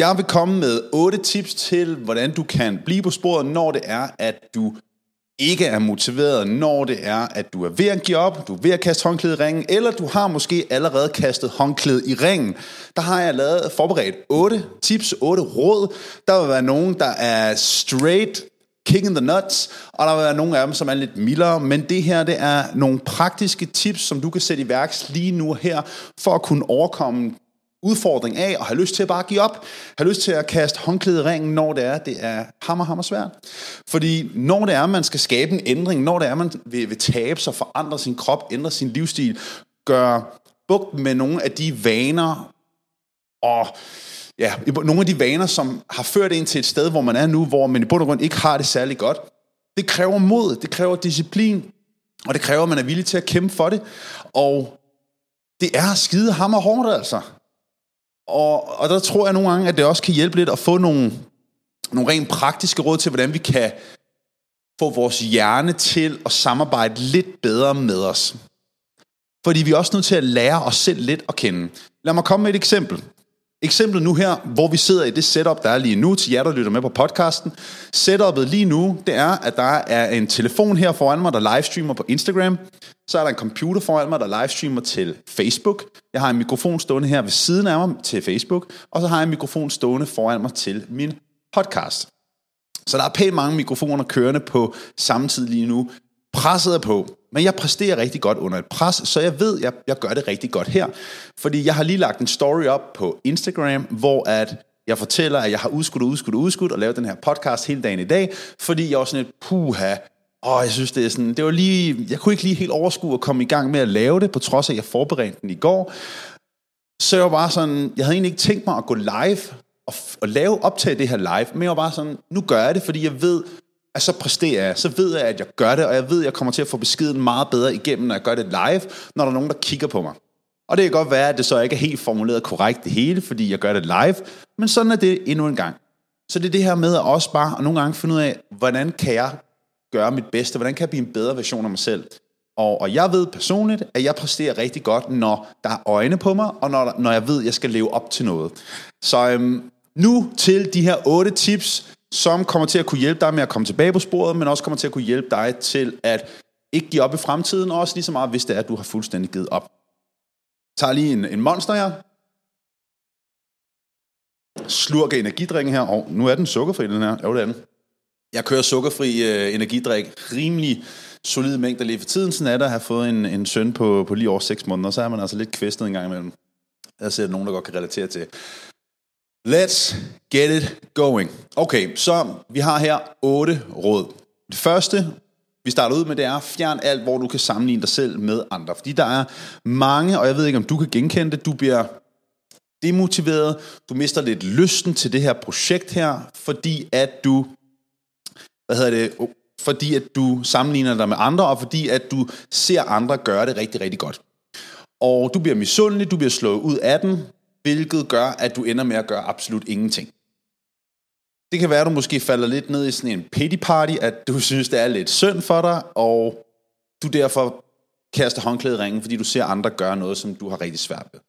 Jeg vil komme med otte tips til, hvordan du kan blive på sporet, når det er, at du ikke er motiveret, når det er, at du er ved at give op, du er ved at kaste håndklædet i ringen, eller du har måske allerede kastet håndklædet i ringen. Der har jeg lavet forberedt otte tips, otte råd. Der vil være nogen, der er straight kick in the nuts, og der vil være nogle af dem, som er lidt mildere, men det her, det er nogle praktiske tips, som du kan sætte i værks lige nu her, for at kunne overkomme udfordring af og have lyst til at bare give op. Have lyst til at kaste håndklædet i ringen, når det er, det er hammer, hammer svært. Fordi når det er, man skal skabe en ændring, når det er, man vil, vil tabe sig, forandre sin krop, ændre sin livsstil, gøre bugt med nogle af de vaner og ja, nogle af de vaner, som har ført ind til et sted, hvor man er nu, hvor man i bund og grund ikke har det særlig godt. Det kræver mod, det kræver disciplin, og det kræver, at man er villig til at kæmpe for det. Og det er skide hammer hårdt, altså. Og, og der tror jeg nogle gange, at det også kan hjælpe lidt at få nogle, nogle rent praktiske råd til, hvordan vi kan få vores hjerne til at samarbejde lidt bedre med os. Fordi vi er også nødt til at lære os selv lidt at kende. Lad mig komme med et eksempel. Eksemplet nu her, hvor vi sidder i det setup, der er lige nu, til jer, der lytter med på podcasten. Setupet lige nu, det er, at der er en telefon her foran mig, der livestreamer på Instagram. Så er der en computer foran mig, der livestreamer til Facebook. Jeg har en mikrofon stående her ved siden af mig til Facebook. Og så har jeg en mikrofon stående foran mig til min podcast. Så der er pænt mange mikrofoner kørende på samme tid lige nu. Presset er på. Men jeg præsterer rigtig godt under et pres, så jeg ved, at jeg, jeg gør det rigtig godt her. Fordi jeg har lige lagt en story op på Instagram, hvor at jeg fortæller, at jeg har udskudt og udskudt og udskudt og lavet den her podcast hele dagen i dag, fordi jeg var sådan et puha, og jeg synes, det er sådan, det var lige, jeg kunne ikke lige helt overskue at komme i gang med at lave det, på trods af, at jeg forberedte den i går. Så jeg var bare sådan, jeg havde egentlig ikke tænkt mig at gå live og, og lave optage det her live, men jeg var bare sådan, nu gør jeg det, fordi jeg ved, at så præsterer jeg, så ved jeg, at jeg gør det, og jeg ved, at jeg kommer til at få beskeden meget bedre igennem, når jeg gør det live, når der er nogen, der kigger på mig. Og det kan godt være, at det så ikke er helt formuleret korrekt det hele, fordi jeg gør det live, men sådan er det endnu en gang. Så det er det her med at også bare og nogle gange finde ud af, hvordan kan jeg gøre mit bedste, hvordan kan jeg blive en bedre version af mig selv. Og, og jeg ved personligt, at jeg præsterer rigtig godt, når der er øjne på mig, og når, når jeg ved, at jeg skal leve op til noget. Så øhm, nu til de her otte tips, som kommer til at kunne hjælpe dig med at komme tilbage på sporet, men også kommer til at kunne hjælpe dig til at ikke give op i fremtiden, og også lige så meget, hvis det er, at du har fuldstændig givet op. Jeg tager lige en, en monster her. Slurker energidrikken her. Og nu er den sukkerfri, den her. Jo, det er den. Jeg kører sukkerfri øh, energidrik rimelig solid mængder lige for tiden. Sådan er der at have fået en, en søn på, på lige over 6 måneder, så er man altså lidt kvæstet en gang imellem. Jeg ser nogen, der godt kan relatere til. Let's get it going. Okay, så vi har her otte råd. Det første, vi starter ud med, det er fjern alt, hvor du kan sammenligne dig selv med andre. Fordi der er mange, og jeg ved ikke, om du kan genkende det, du bliver demotiveret, du mister lidt lysten til det her projekt her, fordi at du, hvad hedder det, oh, fordi at du sammenligner dig med andre, og fordi at du ser andre gøre det rigtig, rigtig godt. Og du bliver misundelig, du bliver slået ud af den, hvilket gør, at du ender med at gøre absolut ingenting. Det kan være, at du måske falder lidt ned i sådan en pity party, at du synes, det er lidt synd for dig, og du derfor kaster håndklædet i ringen, fordi du ser andre gøre noget, som du har rigtig svært ved.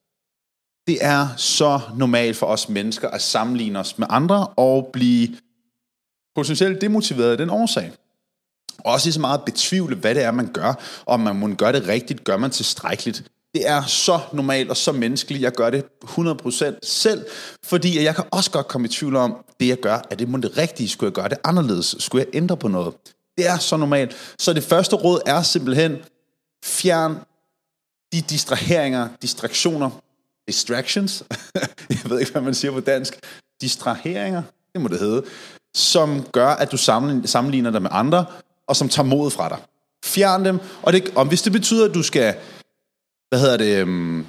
Det er så normalt for os mennesker at sammenligne os med andre og blive potentielt demotiveret af den årsag. Også lige så meget betvivle, hvad det er, man gør, om man må gøre det rigtigt, gør man tilstrækkeligt. Det er så normalt og så menneskeligt. Jeg gør det 100% selv, fordi jeg kan også godt komme i tvivl om, det jeg gør, er det måske det rigtige? Skulle jeg gøre det anderledes? Skulle jeg ændre på noget? Det er så normalt. Så det første råd er simpelthen, fjern de distraheringer, distraktioner, distractions, jeg ved ikke, hvad man siger på dansk, distraheringer, det må det hedde, som gør, at du sammenligner dig med andre, og som tager modet fra dig. Fjern dem, og, det, og hvis det betyder, at du skal hvad hedder det, øhm, um,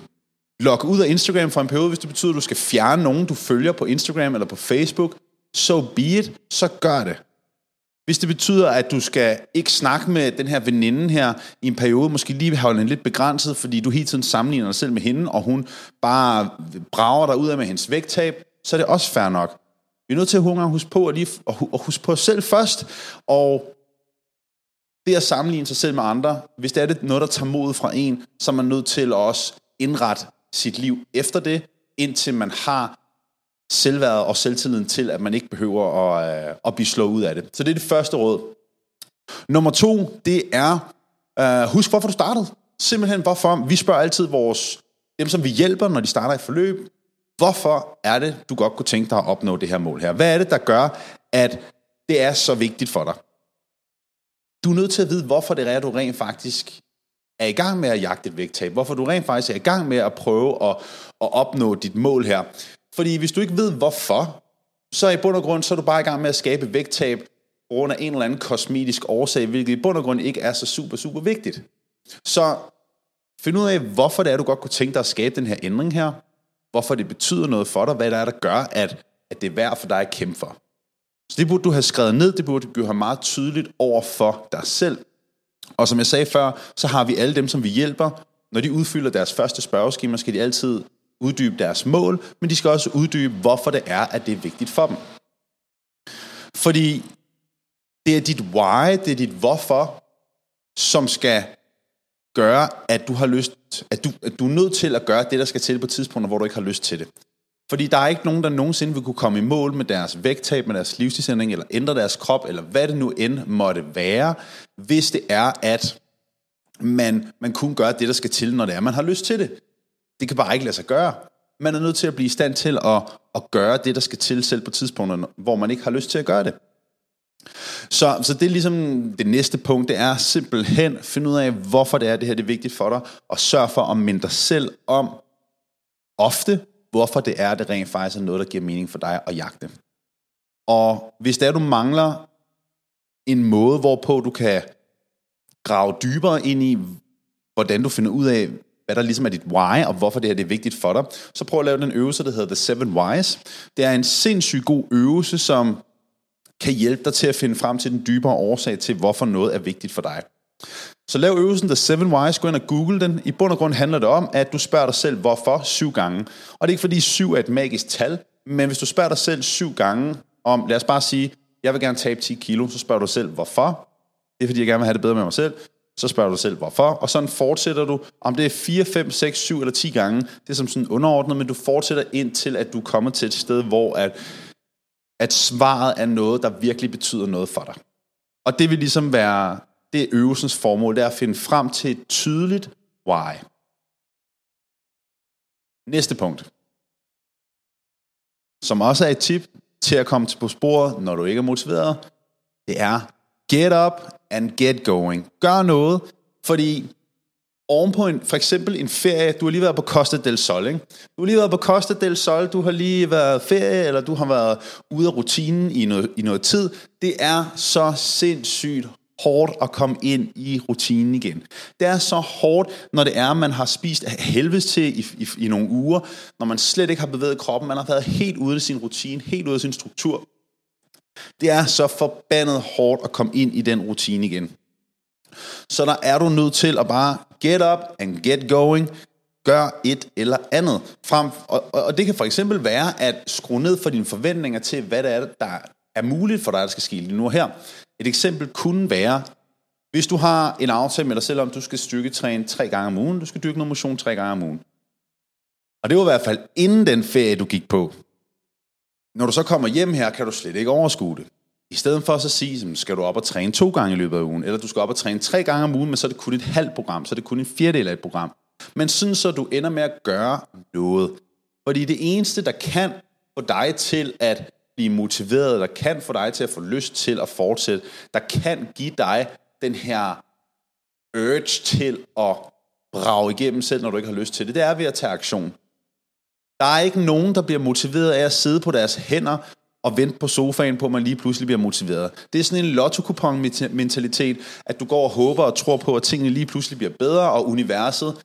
logge ud af Instagram for en periode, hvis det betyder, at du skal fjerne nogen, du følger på Instagram eller på Facebook, so be it, så gør det. Hvis det betyder, at du skal ikke snakke med den her veninde her i en periode, måske lige holde den lidt begrænset, fordi du hele tiden sammenligner dig selv med hende, og hun bare brager dig ud af med hendes vægttab, så er det også fair nok. Vi er nødt til at huske på at, lige, at huske på os selv først, og det at sammenligne sig selv med andre, hvis det er det noget, der tager mod fra en, så er man nødt til at også indrette sit liv efter det, indtil man har selvværdet og selvtilliden til, at man ikke behøver at, øh, at blive slået ud af det. Så det er det første råd. Nummer to, det er, øh, husk hvorfor du startede. Simpelthen hvorfor. Vi spørger altid vores, dem som vi hjælper, når de starter et forløb, hvorfor er det, du godt kunne tænke dig at opnå det her mål her? Hvad er det, der gør, at det er så vigtigt for dig? Du er nødt til at vide, hvorfor det er, at du rent faktisk er i gang med at jagte et vægttab. Hvorfor du rent faktisk er i gang med at prøve at, at opnå dit mål her. Fordi hvis du ikke ved hvorfor, så i bund og grund, så er du bare i gang med at skabe vægttab på grund af en eller anden kosmetisk årsag, hvilket i bund og grund ikke er så super, super vigtigt. Så find ud af, hvorfor det er, du godt kunne tænke dig at skabe den her ændring her. Hvorfor det betyder noget for dig. Hvad der er, der gør, at, at det er værd for dig at kæmpe for. Så det burde du have skrevet ned. Det burde du have meget tydeligt over for dig selv. Og som jeg sagde før, så har vi alle dem, som vi hjælper. Når de udfylder deres første spørgeskema, skal de altid uddybe deres mål, men de skal også uddybe, hvorfor det er, at det er vigtigt for dem. Fordi det er dit why, det er dit hvorfor, som skal gøre, at du har lyst, at du, at du er nødt til at gøre det, der skal til på tidspunkter, hvor du ikke har lyst til det. Fordi der er ikke nogen, der nogensinde vil kunne komme i mål med deres vægttab, med deres livsstilsændring, eller ændre deres krop, eller hvad det nu end måtte være, hvis det er, at man, man kun gør det, der skal til, når det er, man har lyst til det. Det kan bare ikke lade sig gøre. Man er nødt til at blive i stand til at, at gøre det, der skal til selv på tidspunkter, hvor man ikke har lyst til at gøre det. Så, så det er ligesom det næste punkt, det er simpelthen finde ud af, hvorfor det er, det her det er vigtigt for dig, og sørg for at minde dig selv om ofte, hvorfor det er, det rent faktisk er noget, der giver mening for dig at jagte. Og hvis der du mangler en måde, hvorpå du kan grave dybere ind i, hvordan du finder ud af, hvad der ligesom er dit why, og hvorfor det her det er vigtigt for dig, så prøv at lave den øvelse, der hedder The Seven Whys. Det er en sindssygt god øvelse, som kan hjælpe dig til at finde frem til den dybere årsag til, hvorfor noget er vigtigt for dig. Så lav øvelsen The 7 Whys, gå ind og google den. I bund og grund handler det om, at du spørger dig selv, hvorfor syv gange. Og det er ikke fordi syv er et magisk tal, men hvis du spørger dig selv syv gange om, lad os bare sige, jeg vil gerne tabe 10 kilo, så spørger du dig selv, hvorfor? Det er fordi, jeg gerne vil have det bedre med mig selv. Så spørger du dig selv, hvorfor? Og sådan fortsætter du, om det er 4, 5, 6, 7 eller 10 gange. Det er som sådan underordnet, men du fortsætter indtil, at du kommer til et sted, hvor at, at svaret er noget, der virkelig betyder noget for dig. Og det vil ligesom være, det er øvelsens formål, det er at finde frem til et tydeligt why. Næste punkt, som også er et tip til at komme til på sporet, når du ikke er motiveret, det er get up and get going. Gør noget, fordi ovenpå en, for eksempel en ferie, du har lige været på Costa del Sol, ikke? Du har lige været på Costa del Sol, du har lige været ferie, eller du har været ude af rutinen i noget, i noget tid. Det er så sindssygt hårdt at komme ind i rutinen igen. Det er så hårdt, når det er, man har spist helvedes til i, i, i nogle uger, når man slet ikke har bevæget kroppen, man har været helt ude af sin rutine, helt ude af sin struktur. Det er så forbandet hårdt at komme ind i den rutine igen. Så der er du nødt til at bare get up and get going, gør et eller andet. Frem, og, og det kan for eksempel være at skrue ned for dine forventninger til, hvad det er, der er muligt for dig, der skal ske lige nu her. Et eksempel kunne være, hvis du har en aftale med dig selv om, du skal styrketræne tre gange om ugen, du skal dyrke noget motion tre gange om ugen. Og det var i hvert fald inden den ferie, du gik på. Når du så kommer hjem her, kan du slet ikke overskue det. I stedet for at så sige, skal du op og træne to gange i løbet af ugen, eller du skal op og træne tre gange om ugen, men så er det kun et halvt program, så er det kun en fjerdedel af et program. Men sådan så du ender med at gøre noget. Fordi det eneste, der kan få dig til at blive motiveret, der kan få dig til at få lyst til at fortsætte, der kan give dig den her urge til at brage igennem selv, når du ikke har lyst til det, det er ved at tage aktion. Der er ikke nogen, der bliver motiveret af at sidde på deres hænder og vente på sofaen på, at man lige pludselig bliver motiveret. Det er sådan en lotto mentalitet at du går og håber og tror på, at tingene lige pludselig bliver bedre, og universet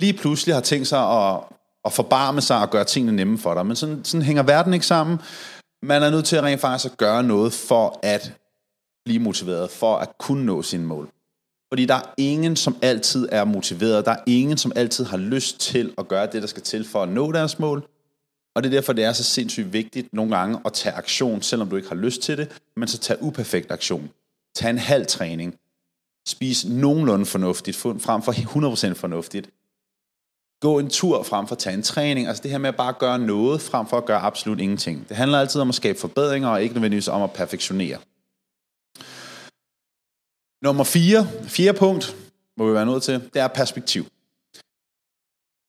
lige pludselig har tænkt sig at, at forbarme sig og gøre tingene nemme for dig. Men sådan, sådan hænger verden ikke sammen. Man er nødt til at rent faktisk at gøre noget for at blive motiveret, for at kunne nå sine mål. Fordi der er ingen, som altid er motiveret. Der er ingen, som altid har lyst til at gøre det, der skal til for at nå deres mål. Og det er derfor, det er så sindssygt vigtigt nogle gange at tage aktion, selvom du ikke har lyst til det, men så tage uperfekt aktion. Tag en halv træning. Spis nogenlunde fornuftigt, frem for 100% fornuftigt gå en tur frem for at tage en træning. Altså det her med at bare gøre noget frem for at gøre absolut ingenting. Det handler altid om at skabe forbedringer, og ikke nødvendigvis om at perfektionere. Nummer 4, fjerde punkt, må vi være nødt til, det er perspektiv.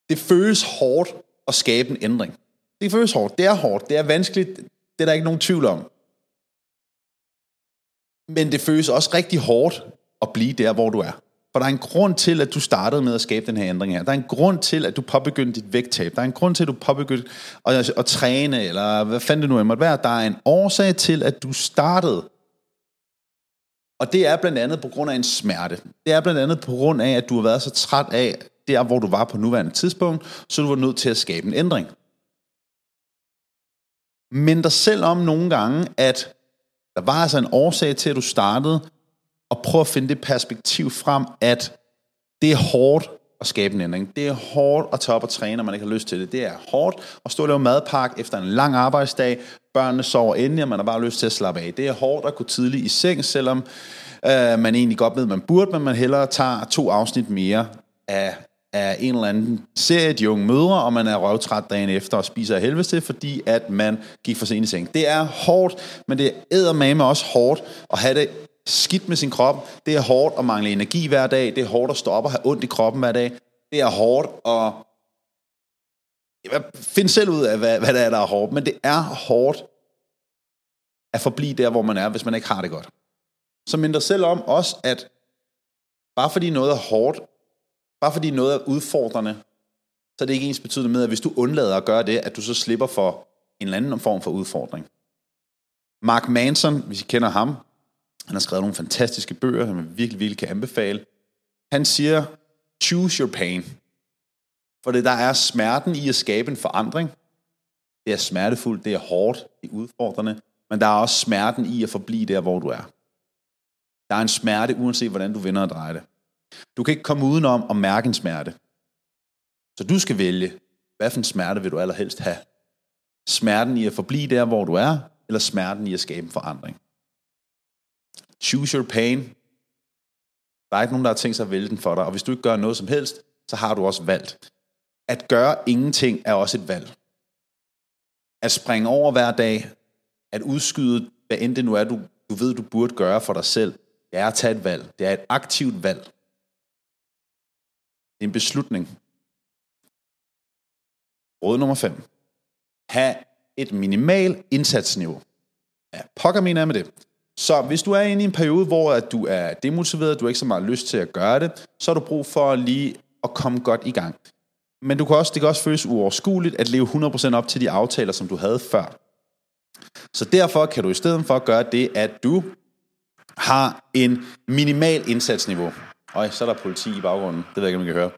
Det føles hårdt at skabe en ændring. Det føles hårdt, det er hårdt, det er vanskeligt, det er der ikke nogen tvivl om. Men det føles også rigtig hårdt at blive der, hvor du er. For der er en grund til, at du startede med at skabe den her ændring her. Der er en grund til, at du påbegyndte dit vægttab. Der er en grund til, at du påbegyndte at, at træne, eller hvad fanden det nu måtte være. Der er en årsag til, at du startede. Og det er blandt andet på grund af en smerte. Det er blandt andet på grund af, at du har været så træt af, der hvor du var på nuværende tidspunkt, så du var nødt til at skabe en ændring. Men dig selv om nogle gange, at der var altså en årsag til, at du startede, og prøve at finde det perspektiv frem, at det er hårdt at skabe en ændring. Det er hårdt at tage op og træne, når man ikke har lyst til det. Det er hårdt at stå og lave madpakke efter en lang arbejdsdag. Børnene sover endelig, og man har bare lyst til at slappe af. Det er hårdt at gå tidligt i seng, selvom øh, man egentlig godt ved, at man burde, men man hellere tager to afsnit mere af, af en eller anden serie, de unge mødre, og man er røvtræt dagen efter og spiser af helvede til, fordi at man gik for sent i seng. Det er hårdt, men det er med også hårdt at have det skidt med sin krop. Det er hårdt at mangle energi hver dag. Det er hårdt at stå op og have ondt i kroppen hver dag. Det er hårdt at finde selv ud af, hvad, hvad det er, der er hårdt. Men det er hårdt at forblive der, hvor man er, hvis man ikke har det godt. Så minder selv om også, at bare fordi noget er hårdt, bare fordi noget er udfordrende, så er det ikke ens betydende med, at hvis du undlader at gøre det, at du så slipper for en eller anden form for udfordring. Mark Manson, hvis I kender ham, han har skrevet nogle fantastiske bøger, som jeg virkelig, virkelig kan anbefale. Han siger, choose your pain. For det der er smerten i at skabe en forandring. Det er smertefuldt, det er hårdt, det er udfordrende, men der er også smerten i at forblive der, hvor du er. Der er en smerte, uanset hvordan du vender og drejer det. Du kan ikke komme udenom at mærke en smerte. Så du skal vælge, hvad for en smerte vil du allerhelst have? Smerten i at forblive der, hvor du er, eller smerten i at skabe en forandring? Choose your pain. Der er ikke nogen, der har tænkt sig at vælge den for dig, og hvis du ikke gør noget som helst, så har du også valgt. At gøre ingenting er også et valg. At springe over hver dag, at udskyde, hvad end det nu er, du, du ved, du burde gøre for dig selv, det er at tage et valg. Det er et aktivt valg. Det er en beslutning. Råd nummer 5. Ha' et minimal indsatsniveau. Ja, pokker mener jeg med det. Så hvis du er inde i en periode, hvor at du er demotiveret, du har ikke så meget lyst til at gøre det, så har du brug for lige at komme godt i gang. Men du kan også, det kan også føles uoverskueligt at leve 100% op til de aftaler, som du havde før. Så derfor kan du i stedet for gøre det, at du har en minimal indsatsniveau. Øj, så er der politi i baggrunden. Det ved jeg ikke, om I kan høre.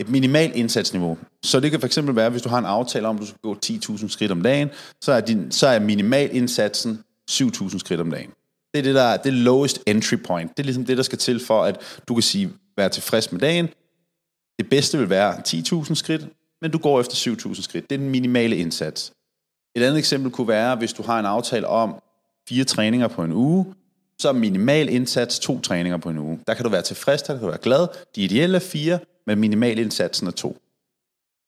Et minimal indsatsniveau. Så det kan fx være, hvis du har en aftale om, at du skal gå 10.000 skridt om dagen, så er, din, så er minimal indsatsen 7.000 skridt om dagen. Det er det, der det lowest entry point. Det er ligesom det, der skal til for, at du kan sige, være tilfreds med dagen. Det bedste vil være 10.000 skridt, men du går efter 7.000 skridt. Det er den minimale indsats. Et andet eksempel kunne være, hvis du har en aftale om fire træninger på en uge, så er minimal indsats to træninger på en uge. Der kan du være tilfreds, der kan du være glad. De ideelle er fire, men minimal indsatsen er to.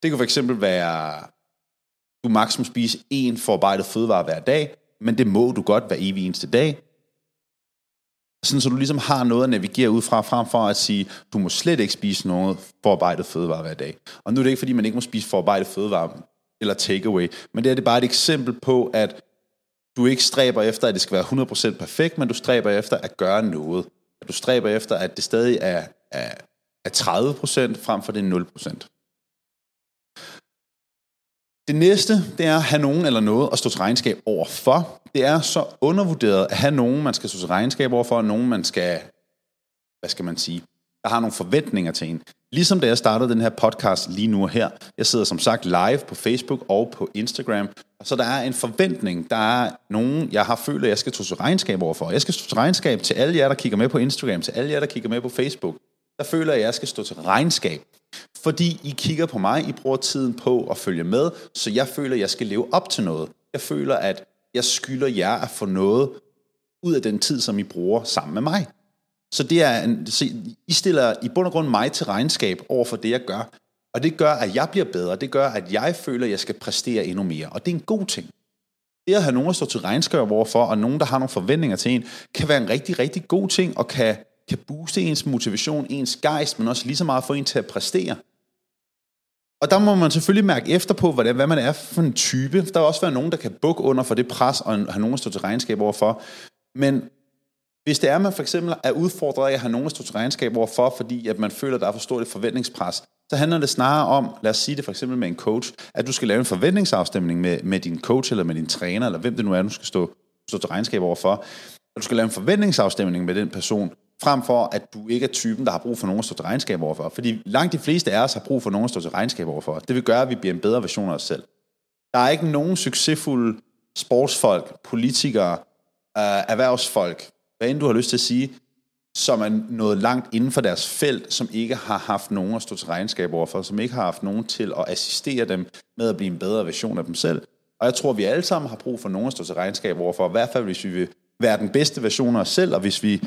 Det kan for eksempel være, du maksimum spise en forarbejdet fødevare hver dag, men det må du godt hver evig eneste dag sådan så du ligesom har noget at navigere ud fra, frem for at sige, du må slet ikke spise noget forarbejdet fødevare hver dag. Og nu er det ikke, fordi man ikke må spise forarbejdet fødevare eller takeaway, men det er det bare et eksempel på, at du ikke stræber efter, at det skal være 100% perfekt, men du stræber efter at gøre noget. At du stræber efter, at det stadig er, er, er 30% frem for det 0%. Det næste, det er at have nogen eller noget at stå til regnskab over for. Det er så undervurderet at have nogen, man skal stå til regnskab over for, og nogen, man skal, hvad skal man sige, der har nogle forventninger til en. Ligesom da jeg startede den her podcast lige nu og her. Jeg sidder som sagt live på Facebook og på Instagram. Så der er en forventning. Der er nogen, jeg har følt, at jeg skal stå til regnskab overfor. Jeg skal stå til regnskab til alle jer, der kigger med på Instagram, til alle jer, der kigger med på Facebook. Der føler jeg, at jeg skal stå til regnskab. Fordi I kigger på mig, I bruger tiden på at følge med, så jeg føler, at jeg skal leve op til noget. Jeg føler, at jeg skylder jer at få noget ud af den tid, som I bruger sammen med mig. Så det er en, så I stiller i bund og grund mig til regnskab over for det, jeg gør. Og det gør, at jeg bliver bedre. Det gør, at jeg føler, at jeg skal præstere endnu mere. Og det er en god ting. Det at have nogen at stå til regnskab overfor, og nogen, der har nogle forventninger til en, kan være en rigtig, rigtig god ting, og kan, kan booste ens motivation, ens gejst, men også lige så meget få en til at præstere. Og der må man selvfølgelig mærke efter på, hvad, hvad man er for en type. Der vil også være nogen, der kan bukke under for det pres, og have nogen at stå til regnskab overfor. Men hvis det er, at man for eksempel er udfordret af at have nogen at stå til regnskab overfor, fordi at man føler, at der er for stort et forventningspres, så handler det snarere om, lad os sige det for eksempel med en coach, at du skal lave en forventningsafstemning med, med din coach, eller med din træner, eller hvem det nu er, du skal stå, stå til regnskab overfor. Og du skal lave en forventningsafstemning med den person, frem for at du ikke er typen, der har brug for nogen at stå til regnskab overfor. Fordi langt de fleste af os har brug for nogen at stå til regnskab overfor. Det vil gøre, at vi bliver en bedre version af os selv. Der er ikke nogen succesfulde sportsfolk, politikere, øh, erhvervsfolk, hvad end du har lyst til at sige, som er nået langt inden for deres felt, som ikke har haft nogen at stå til regnskab overfor, som ikke har haft nogen til at assistere dem med at blive en bedre version af dem selv. Og jeg tror, at vi alle sammen har brug for nogen at stå til regnskab overfor, i hvert fald hvis vi vil være den bedste version af os selv, og hvis vi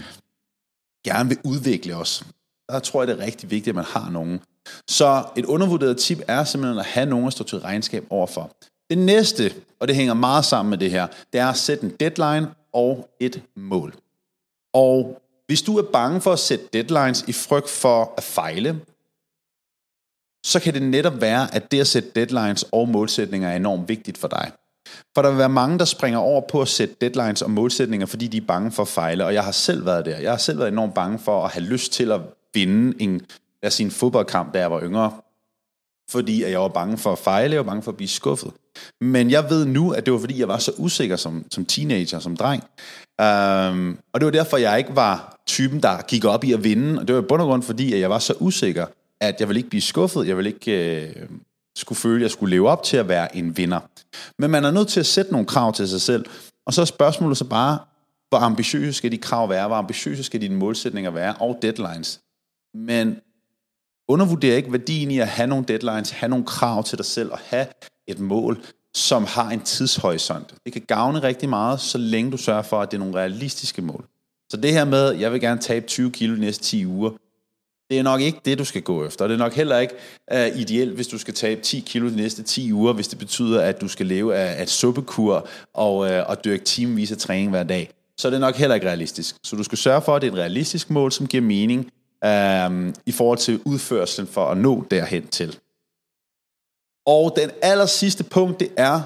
gerne vil udvikle os. Der tror jeg, det er rigtig vigtigt, at man har nogen. Så et undervurderet tip er simpelthen at have nogen at stå til regnskab overfor. Det næste, og det hænger meget sammen med det her, det er at sætte en deadline og et mål. Og hvis du er bange for at sætte deadlines i frygt for at fejle, så kan det netop være, at det at sætte deadlines og målsætninger er enormt vigtigt for dig. For der vil være mange, der springer over på at sætte deadlines og målsætninger, fordi de er bange for at fejle. Og jeg har selv været der. Jeg har selv været enormt bange for at have lyst til at vinde en, lad os sige, en fodboldkamp, da jeg var yngre. Fordi at jeg var bange for at fejle, jeg var bange for at blive skuffet. Men jeg ved nu, at det var fordi, jeg var så usikker som, som teenager, som dreng. Um, og det var derfor, jeg ikke var typen, der gik op i at vinde. Og det var i bund og grund fordi, at jeg var så usikker, at jeg ville ikke blive skuffet. Jeg ville ikke øh, skulle føle, at jeg skulle leve op til at være en vinder. Men man er nødt til at sætte nogle krav til sig selv. Og så er spørgsmålet så bare, hvor ambitiøse skal de krav være? Hvor ambitiøse skal dine målsætninger være? Og deadlines. Men undervurder ikke værdien i at have nogle deadlines, have nogle krav til dig selv og have et mål, som har en tidshorisont. Det kan gavne rigtig meget, så længe du sørger for, at det er nogle realistiske mål. Så det her med, jeg vil gerne tabe 20 kilo de næste 10 uger, det er nok ikke det, du skal gå efter. Det er nok heller ikke uh, ideelt, hvis du skal tabe 10 kilo de næste 10 uger, hvis det betyder, at du skal leve af et suppekur og, uh, og dyrke timevis af træning hver dag. Så det er nok heller ikke realistisk. Så du skal sørge for, at det er et realistisk mål, som giver mening uh, i forhold til udførselen for at nå derhen til. Og den aller sidste punkt, det er,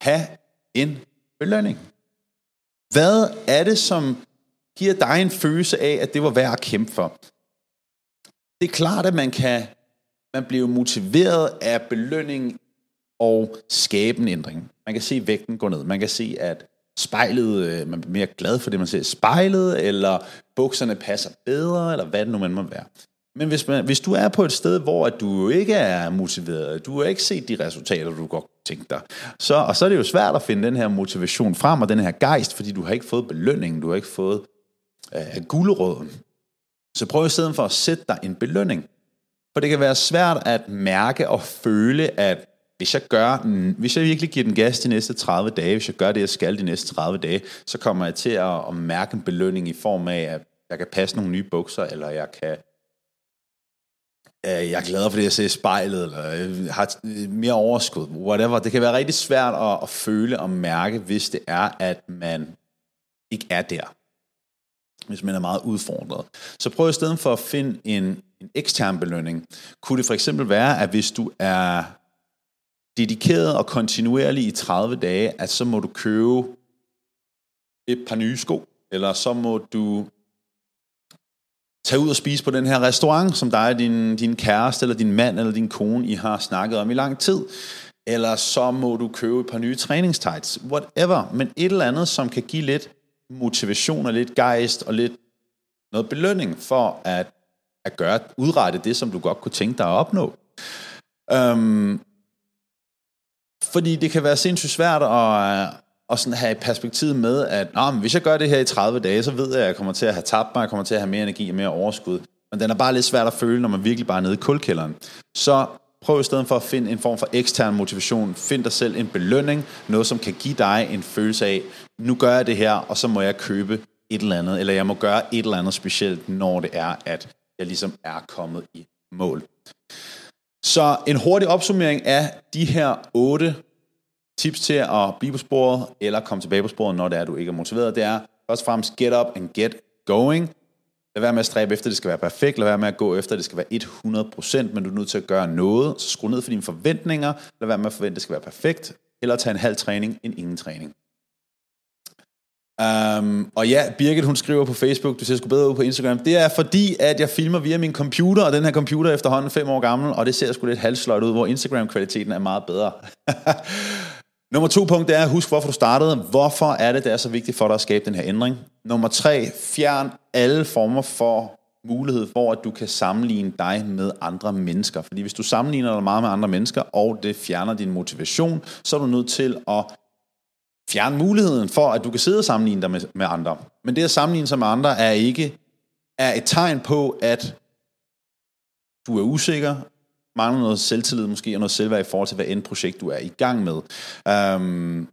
have en belønning. Hvad er det, som giver dig en følelse af, at det var værd at kæmpe for? Det er klart, at man kan man bliver motiveret af belønning og skabe en ændring. Man kan se vægten gå ned. Man kan se, at spejlet, øh, man bliver mere glad for det, man ser i spejlet, eller bukserne passer bedre, eller hvad det nu man må være. Men hvis, man, hvis du er på et sted, hvor at du ikke er motiveret, du har ikke set de resultater, du godt tænke dig, så, og så er det jo svært at finde den her motivation frem, og den her gejst, fordi du har ikke fået belønningen, du har ikke fået øh, guleråden. Så prøv i stedet for at sætte dig en belønning. For det kan være svært at mærke og føle, at hvis jeg gør, hvis jeg virkelig giver den gas de næste 30 dage, hvis jeg gør det, jeg skal de næste 30 dage, så kommer jeg til at, at mærke en belønning i form af, at jeg kan passe nogle nye bukser, eller jeg kan øh, jeg er glad for det, jeg ser i spejlet, eller jeg har øh, mere overskud, whatever. Det kan være rigtig svært at, at føle og mærke, hvis det er, at man ikke er der. Hvis man er meget udfordret. Så prøv i stedet for at finde en, en ekstern belønning. Kunne det for eksempel være, at hvis du er dedikeret og kontinuerlig i 30 dage, at så må du købe et par nye sko, eller så må du tage ud og spise på den her restaurant, som dig og din, din kæreste, eller din mand, eller din kone, I har snakket om i lang tid. Eller så må du købe et par nye træningstights. Whatever. Men et eller andet, som kan give lidt motivation og lidt gejst og lidt noget belønning for at, at gøre, udrette det, som du godt kunne tænke dig at opnå. Øhm, fordi det kan være sindssygt svært at, og sådan have perspektivet med, at Nå, men hvis jeg gør det her i 30 dage, så ved jeg, at jeg kommer til at have tabt mig, jeg kommer til at have mere energi og mere overskud. Men den er bare lidt svært at føle, når man virkelig bare er nede i kulkælderen. Så prøv i stedet for at finde en form for ekstern motivation. Find dig selv en belønning, noget som kan give dig en følelse af, nu gør jeg det her, og så må jeg købe et eller andet, eller jeg må gøre et eller andet specielt, når det er, at jeg ligesom er kommet i mål. Så en hurtig opsummering af de her otte tips til at blive på sporet, eller komme tilbage på sporet, når det er, at du ikke er motiveret, det er først og fremmest get up and get going. Lad være med at stræbe efter, at det skal være perfekt. Lad være med at gå efter, at det skal være 100%, men du er nødt til at gøre noget. Så skru ned for dine forventninger. Lad være med at forvente, at det skal være perfekt. Eller tage en halv træning en ingen træning. Um, og ja, Birgit hun skriver på Facebook, du ser sgu bedre ud på Instagram. Det er fordi, at jeg filmer via min computer, og den her computer er efterhånden fem år gammel, og det ser sgu lidt halvsløjt ud, hvor Instagram-kvaliteten er meget bedre. Nummer to punkt er, husk hvorfor du startede. Hvorfor er det, det er så vigtigt for dig at skabe den her ændring? Nummer tre, fjern alle former for mulighed for, at du kan sammenligne dig med andre mennesker. Fordi hvis du sammenligner dig meget med andre mennesker, og det fjerner din motivation, så er du nødt til at fjerne muligheden for, at du kan sidde og sammenligne dig med, med andre. Men det at sammenligne sig med andre er ikke er et tegn på, at du er usikker, mangler noget selvtillid måske, og noget selvværd i forhold til, hvad end projekt du er i gang med. Øhm,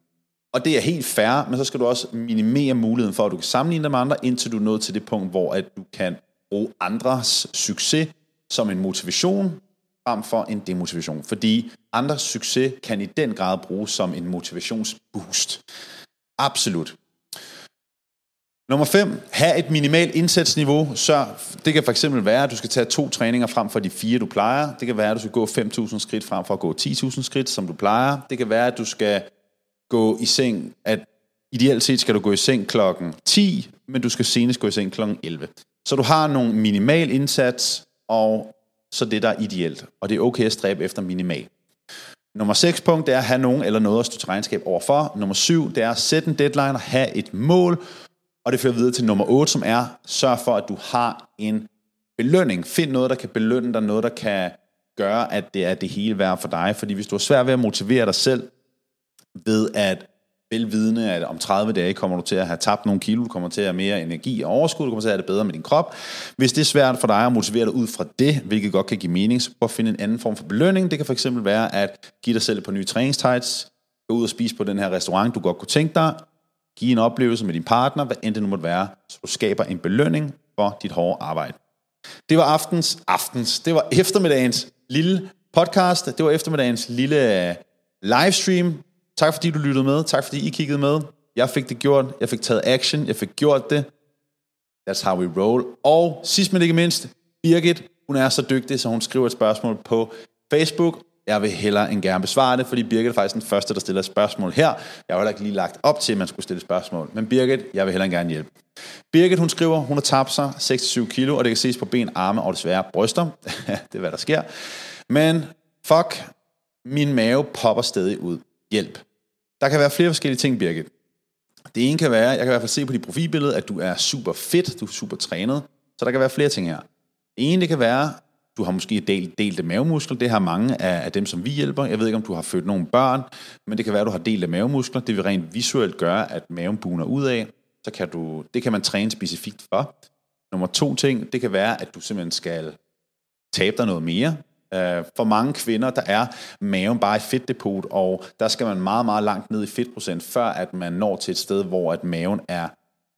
og det er helt fair, men så skal du også minimere muligheden for, at du kan sammenligne dig med andre, indtil du er nået til det punkt, hvor at du kan bruge andres succes som en motivation, frem for en demotivation. Fordi andres succes kan i den grad bruges som en motivationsboost. Absolut. Nummer 5. Ha' et minimalt indsatsniveau. Så det kan fx være, at du skal tage to træninger frem for de fire, du plejer. Det kan være, at du skal gå 5.000 skridt frem for at gå 10.000 skridt, som du plejer. Det kan være, at du skal gå i seng, at ideelt set skal du gå i seng klokken 10, men du skal senest gå i seng klokken 11. Så du har nogle minimal indsats, og så det, der er ideelt. Og det er okay at stræbe efter minimal. Nummer 6 punkt, det er at have nogen eller noget at stå til regnskab overfor. Nummer 7, det er at sætte en deadline og have et mål. Og det fører videre til nummer 8, som er, sørg for, at du har en belønning. Find noget, der kan belønne dig, noget, der kan gøre, at det er det hele værd for dig. Fordi hvis du er svært ved at motivere dig selv ved at velvidende, at om 30 dage kommer du til at have tabt nogle kilo, du kommer til at have mere energi og overskud, du kommer til at have det bedre med din krop. Hvis det er svært for dig at motivere dig ud fra det, hvilket godt kan give mening, så prøv at finde en anden form for belønning. Det kan fx være at give dig selv et par nye træningstights, gå ud og spise på den her restaurant, du godt kunne tænke dig, give en oplevelse med din partner, hvad end det nu måtte være, så du skaber en belønning for dit hårde arbejde. Det var aftens, aftens, det var eftermiddagens lille podcast, det var eftermiddagens lille øh, livestream, Tak fordi du lyttede med. Tak fordi I kiggede med. Jeg fik det gjort. Jeg fik taget action. Jeg fik gjort det. That's how we roll. Og sidst men ikke mindst, Birgit, hun er så dygtig, så hun skriver et spørgsmål på Facebook. Jeg vil hellere end gerne besvare det, fordi Birgit er faktisk den første, der stiller et spørgsmål her. Jeg har heller ikke lige lagt op til, at man skulle stille spørgsmål. Men Birgit, jeg vil hellere end gerne hjælpe. Birgit, hun skriver, hun har tabt sig 6-7 kilo, og det kan ses på ben, arme og desværre bryster. det er, hvad der sker. Men fuck, min mave popper stadig ud hjælp. Der kan være flere forskellige ting, Birgit. Det ene kan være, jeg kan i hvert fald se på dit profilbillede, at du er super fedt, du er super trænet. Så der kan være flere ting her. Det ene det kan være, du har måske delt, delte mavemuskler. Det har mange af, af dem, som vi hjælper. Jeg ved ikke, om du har født nogle børn, men det kan være, at du har delte mavemuskler. Det vil rent visuelt gøre, at maven buner ud af. Så kan du, det kan man træne specifikt for. Nummer to ting, det kan være, at du simpelthen skal tabe dig noget mere. Øh, for mange kvinder, der er maven bare i fedtdepot, og der skal man meget, meget langt ned i fedtprocent, før at man når til et sted, hvor at maven er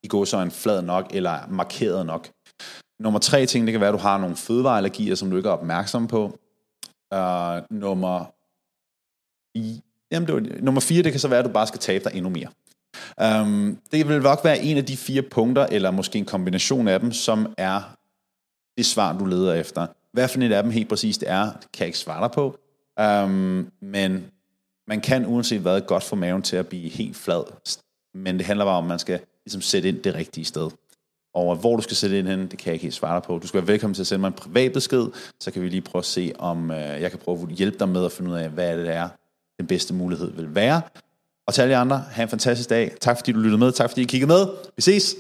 i går så en flad nok, eller markeret nok. Nummer tre ting, det kan være, at du har nogle fødevareallergier, som du ikke er opmærksom på. Uh, nummer, jamen det var, nummer fire, det kan så være, at du bare skal tabe dig endnu mere. Um, det vil nok være en af de fire punkter, eller måske en kombination af dem, som er det svar, du leder efter. Hvad for et af dem helt præcist det er, kan jeg ikke svare dig på. Um, men man kan uanset hvad godt få maven til at blive helt flad. Men det handler bare om, at man skal ligesom sætte ind det rigtige sted. Og hvor du skal sætte ind hen, det kan jeg ikke helt svare dig på. Du skal være velkommen til at sende mig en privat besked, så kan vi lige prøve at se, om øh, jeg kan prøve at hjælpe dig med at finde ud af, hvad det er, den bedste mulighed vil være. Og til alle jer andre, have en fantastisk dag. Tak fordi du lyttede med. Tak fordi I kiggede med. Vi ses.